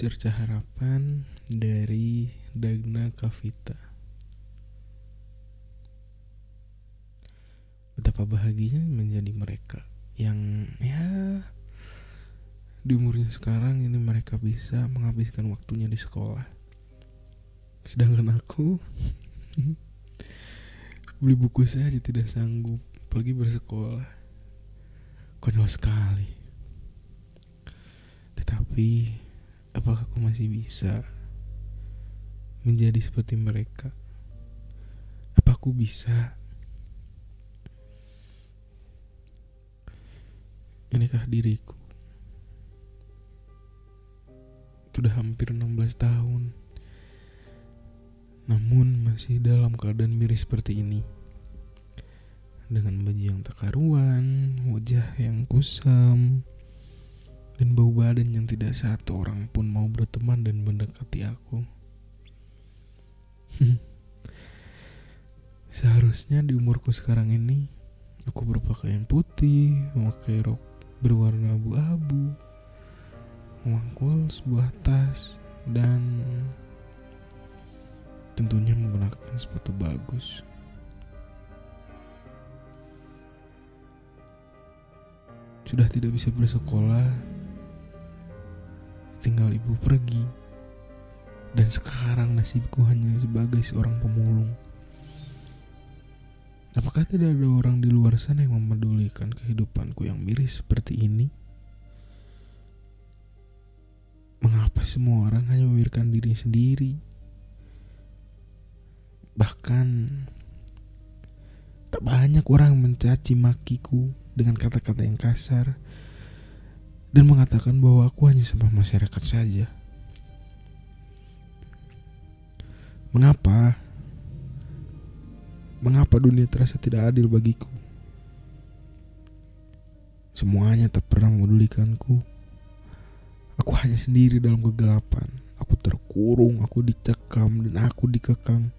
Cerca harapan dari Dagna Kavita. Betapa bahagianya menjadi mereka yang ya di umurnya sekarang ini mereka bisa menghabiskan waktunya di sekolah. Sedangkan aku beli buku saja tidak sanggup pergi bersekolah. Konyol sekali. Tetapi apakah aku masih bisa menjadi seperti mereka? Apa aku bisa? Inikah diriku? Sudah hampir 16 tahun Namun masih dalam keadaan miris seperti ini Dengan baju yang tak Wajah yang kusam Dan bau badan yang tidak satu orang pun mau berteman dan mendekati aku Seharusnya di umurku sekarang ini Aku berpakaian putih Memakai rok berwarna abu-abu memangkul sebuah tas dan tentunya menggunakan sepatu bagus. Sudah tidak bisa bersekolah, tinggal ibu pergi, dan sekarang nasibku hanya sebagai seorang pemulung. Apakah tidak ada orang di luar sana yang memedulikan kehidupanku yang miris seperti ini? Mengapa semua orang hanya memikirkan diri sendiri? Bahkan tak banyak orang mencaci makiku dengan kata-kata yang kasar dan mengatakan bahwa aku hanya sampah masyarakat saja. Mengapa? Mengapa dunia terasa tidak adil bagiku? Semuanya tak pernah memedulikanku. Aku hanya sendiri dalam kegelapan. Aku terkurung, aku dicekam, dan aku dikekang.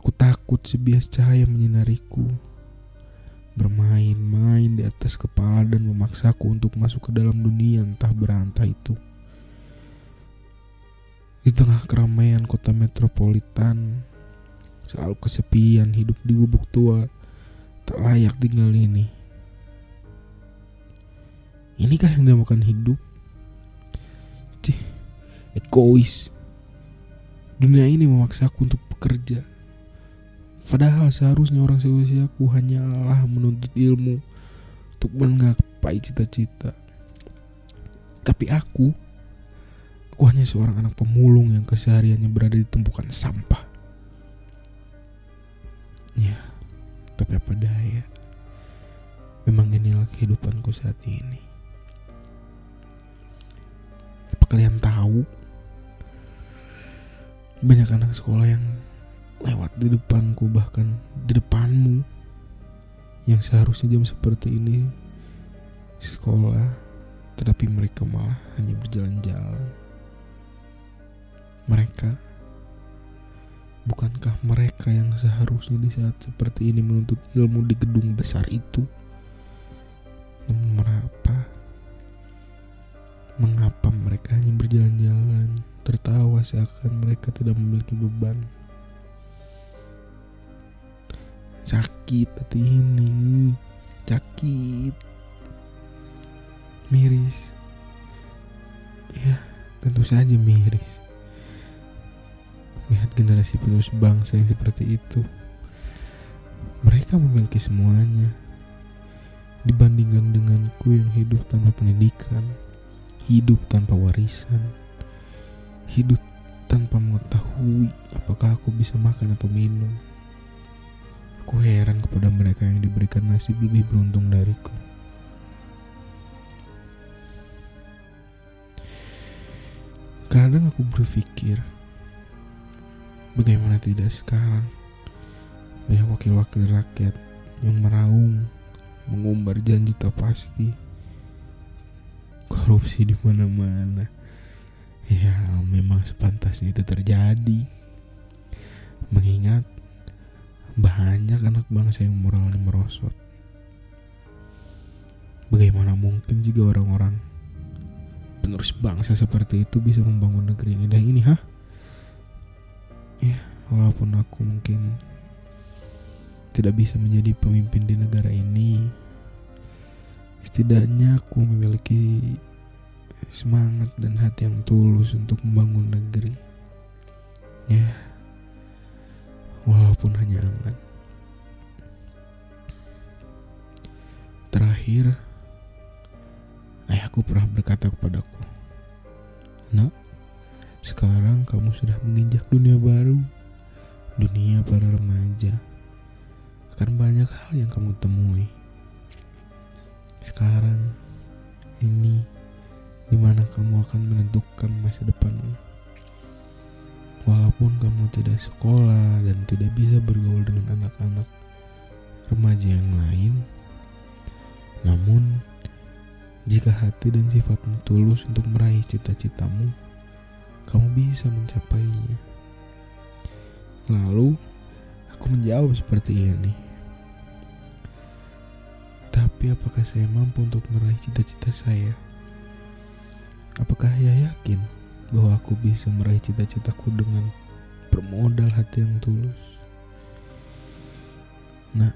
Aku takut sebias cahaya menyinariku. Bermain-main di atas kepala dan memaksaku untuk masuk ke dalam dunia entah berantah itu. Di tengah keramaian kota metropolitan, selalu kesepian hidup di gubuk tua, tak layak tinggal ini. Inikah yang dinamakan hidup? Cih, egois. Dunia ini memaksaku untuk bekerja. Padahal seharusnya orang seusiaku hanyalah menuntut ilmu untuk menggapai cita-cita. Tapi aku, aku hanya seorang anak pemulung yang kesehariannya berada di tumpukan sampah. Ya, tapi apa daya. Memang inilah kehidupanku saat ini kalian tahu banyak anak sekolah yang lewat di depanku bahkan di depanmu yang seharusnya jam seperti ini sekolah tetapi mereka malah hanya berjalan-jalan mereka bukankah mereka yang seharusnya di saat seperti ini menuntut ilmu di gedung besar itu namun mengapa mengapa mereka hanya berjalan-jalan, tertawa seakan mereka tidak memiliki beban. Sakit hati ini, sakit, miris. Ya, tentu saja miris. Lihat generasi penerus bangsa yang seperti itu. Mereka memiliki semuanya dibandingkan denganku yang hidup tanpa pendidikan hidup tanpa warisan, hidup tanpa mengetahui apakah aku bisa makan atau minum. Aku heran kepada mereka yang diberikan nasib lebih beruntung dariku. Kadang aku berpikir, bagaimana tidak sekarang banyak wakil-wakil rakyat yang meraung, mengumbar janji tak pasti, korupsi di mana-mana. Ya, memang sepantasnya itu terjadi. Mengingat banyak anak bangsa yang moralnya merosot. Bagaimana mungkin jika orang-orang penerus bangsa seperti itu bisa membangun negeri yang indah ini, hah? Ya, walaupun aku mungkin tidak bisa menjadi pemimpin di negara ini, setidaknya aku memiliki semangat dan hati yang tulus untuk membangun negeri. Ya, walaupun hanya angan. Terakhir, ayahku pernah berkata kepadaku, Nak, sekarang kamu sudah menginjak dunia baru, dunia para remaja. Akan banyak hal yang kamu temui. Sekarang, ini di mana kamu akan menentukan masa depanmu. Walaupun kamu tidak sekolah dan tidak bisa bergaul dengan anak-anak remaja yang lain, namun jika hati dan sifatmu tulus untuk meraih cita-citamu, kamu bisa mencapainya. Lalu, aku menjawab seperti ini. Tapi apakah saya mampu untuk meraih cita-cita saya? Apakah saya yakin bahwa aku bisa meraih cita-citaku dengan bermodal hati yang tulus? Nah,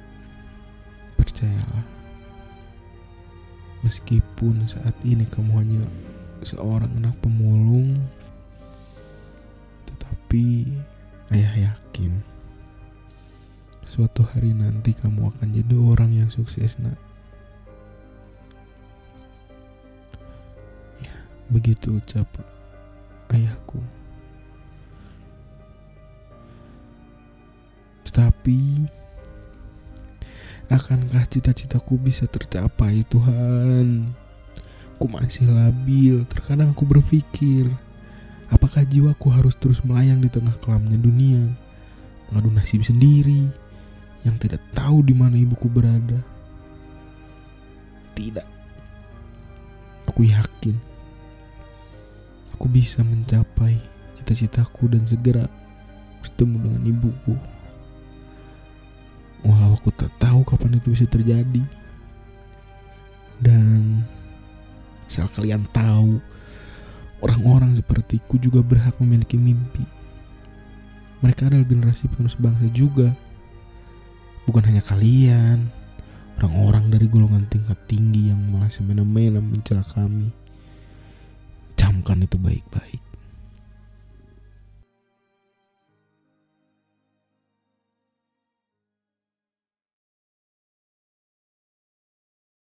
percayalah Meskipun saat ini kamu hanya seorang anak pemulung, tetapi ayah yakin suatu hari nanti kamu akan jadi orang yang sukses, nak. Ya, begitu ucap ayahku. Tetapi Akankah cita-citaku bisa tercapai Tuhan? Aku masih labil, terkadang aku berpikir Apakah jiwaku harus terus melayang di tengah kelamnya dunia Mengadu nasib sendiri Yang tidak tahu di mana ibuku berada Tidak Aku yakin Aku bisa mencapai cita-citaku dan segera bertemu dengan ibuku. Walau aku tak tahu kapan itu bisa terjadi. Dan asal kalian tahu orang-orang sepertiku juga berhak memiliki mimpi. Mereka adalah generasi penerus bangsa juga. Bukan hanya kalian orang-orang dari golongan tingkat tinggi yang malah semena-mena mencela kami camkan itu baik-baik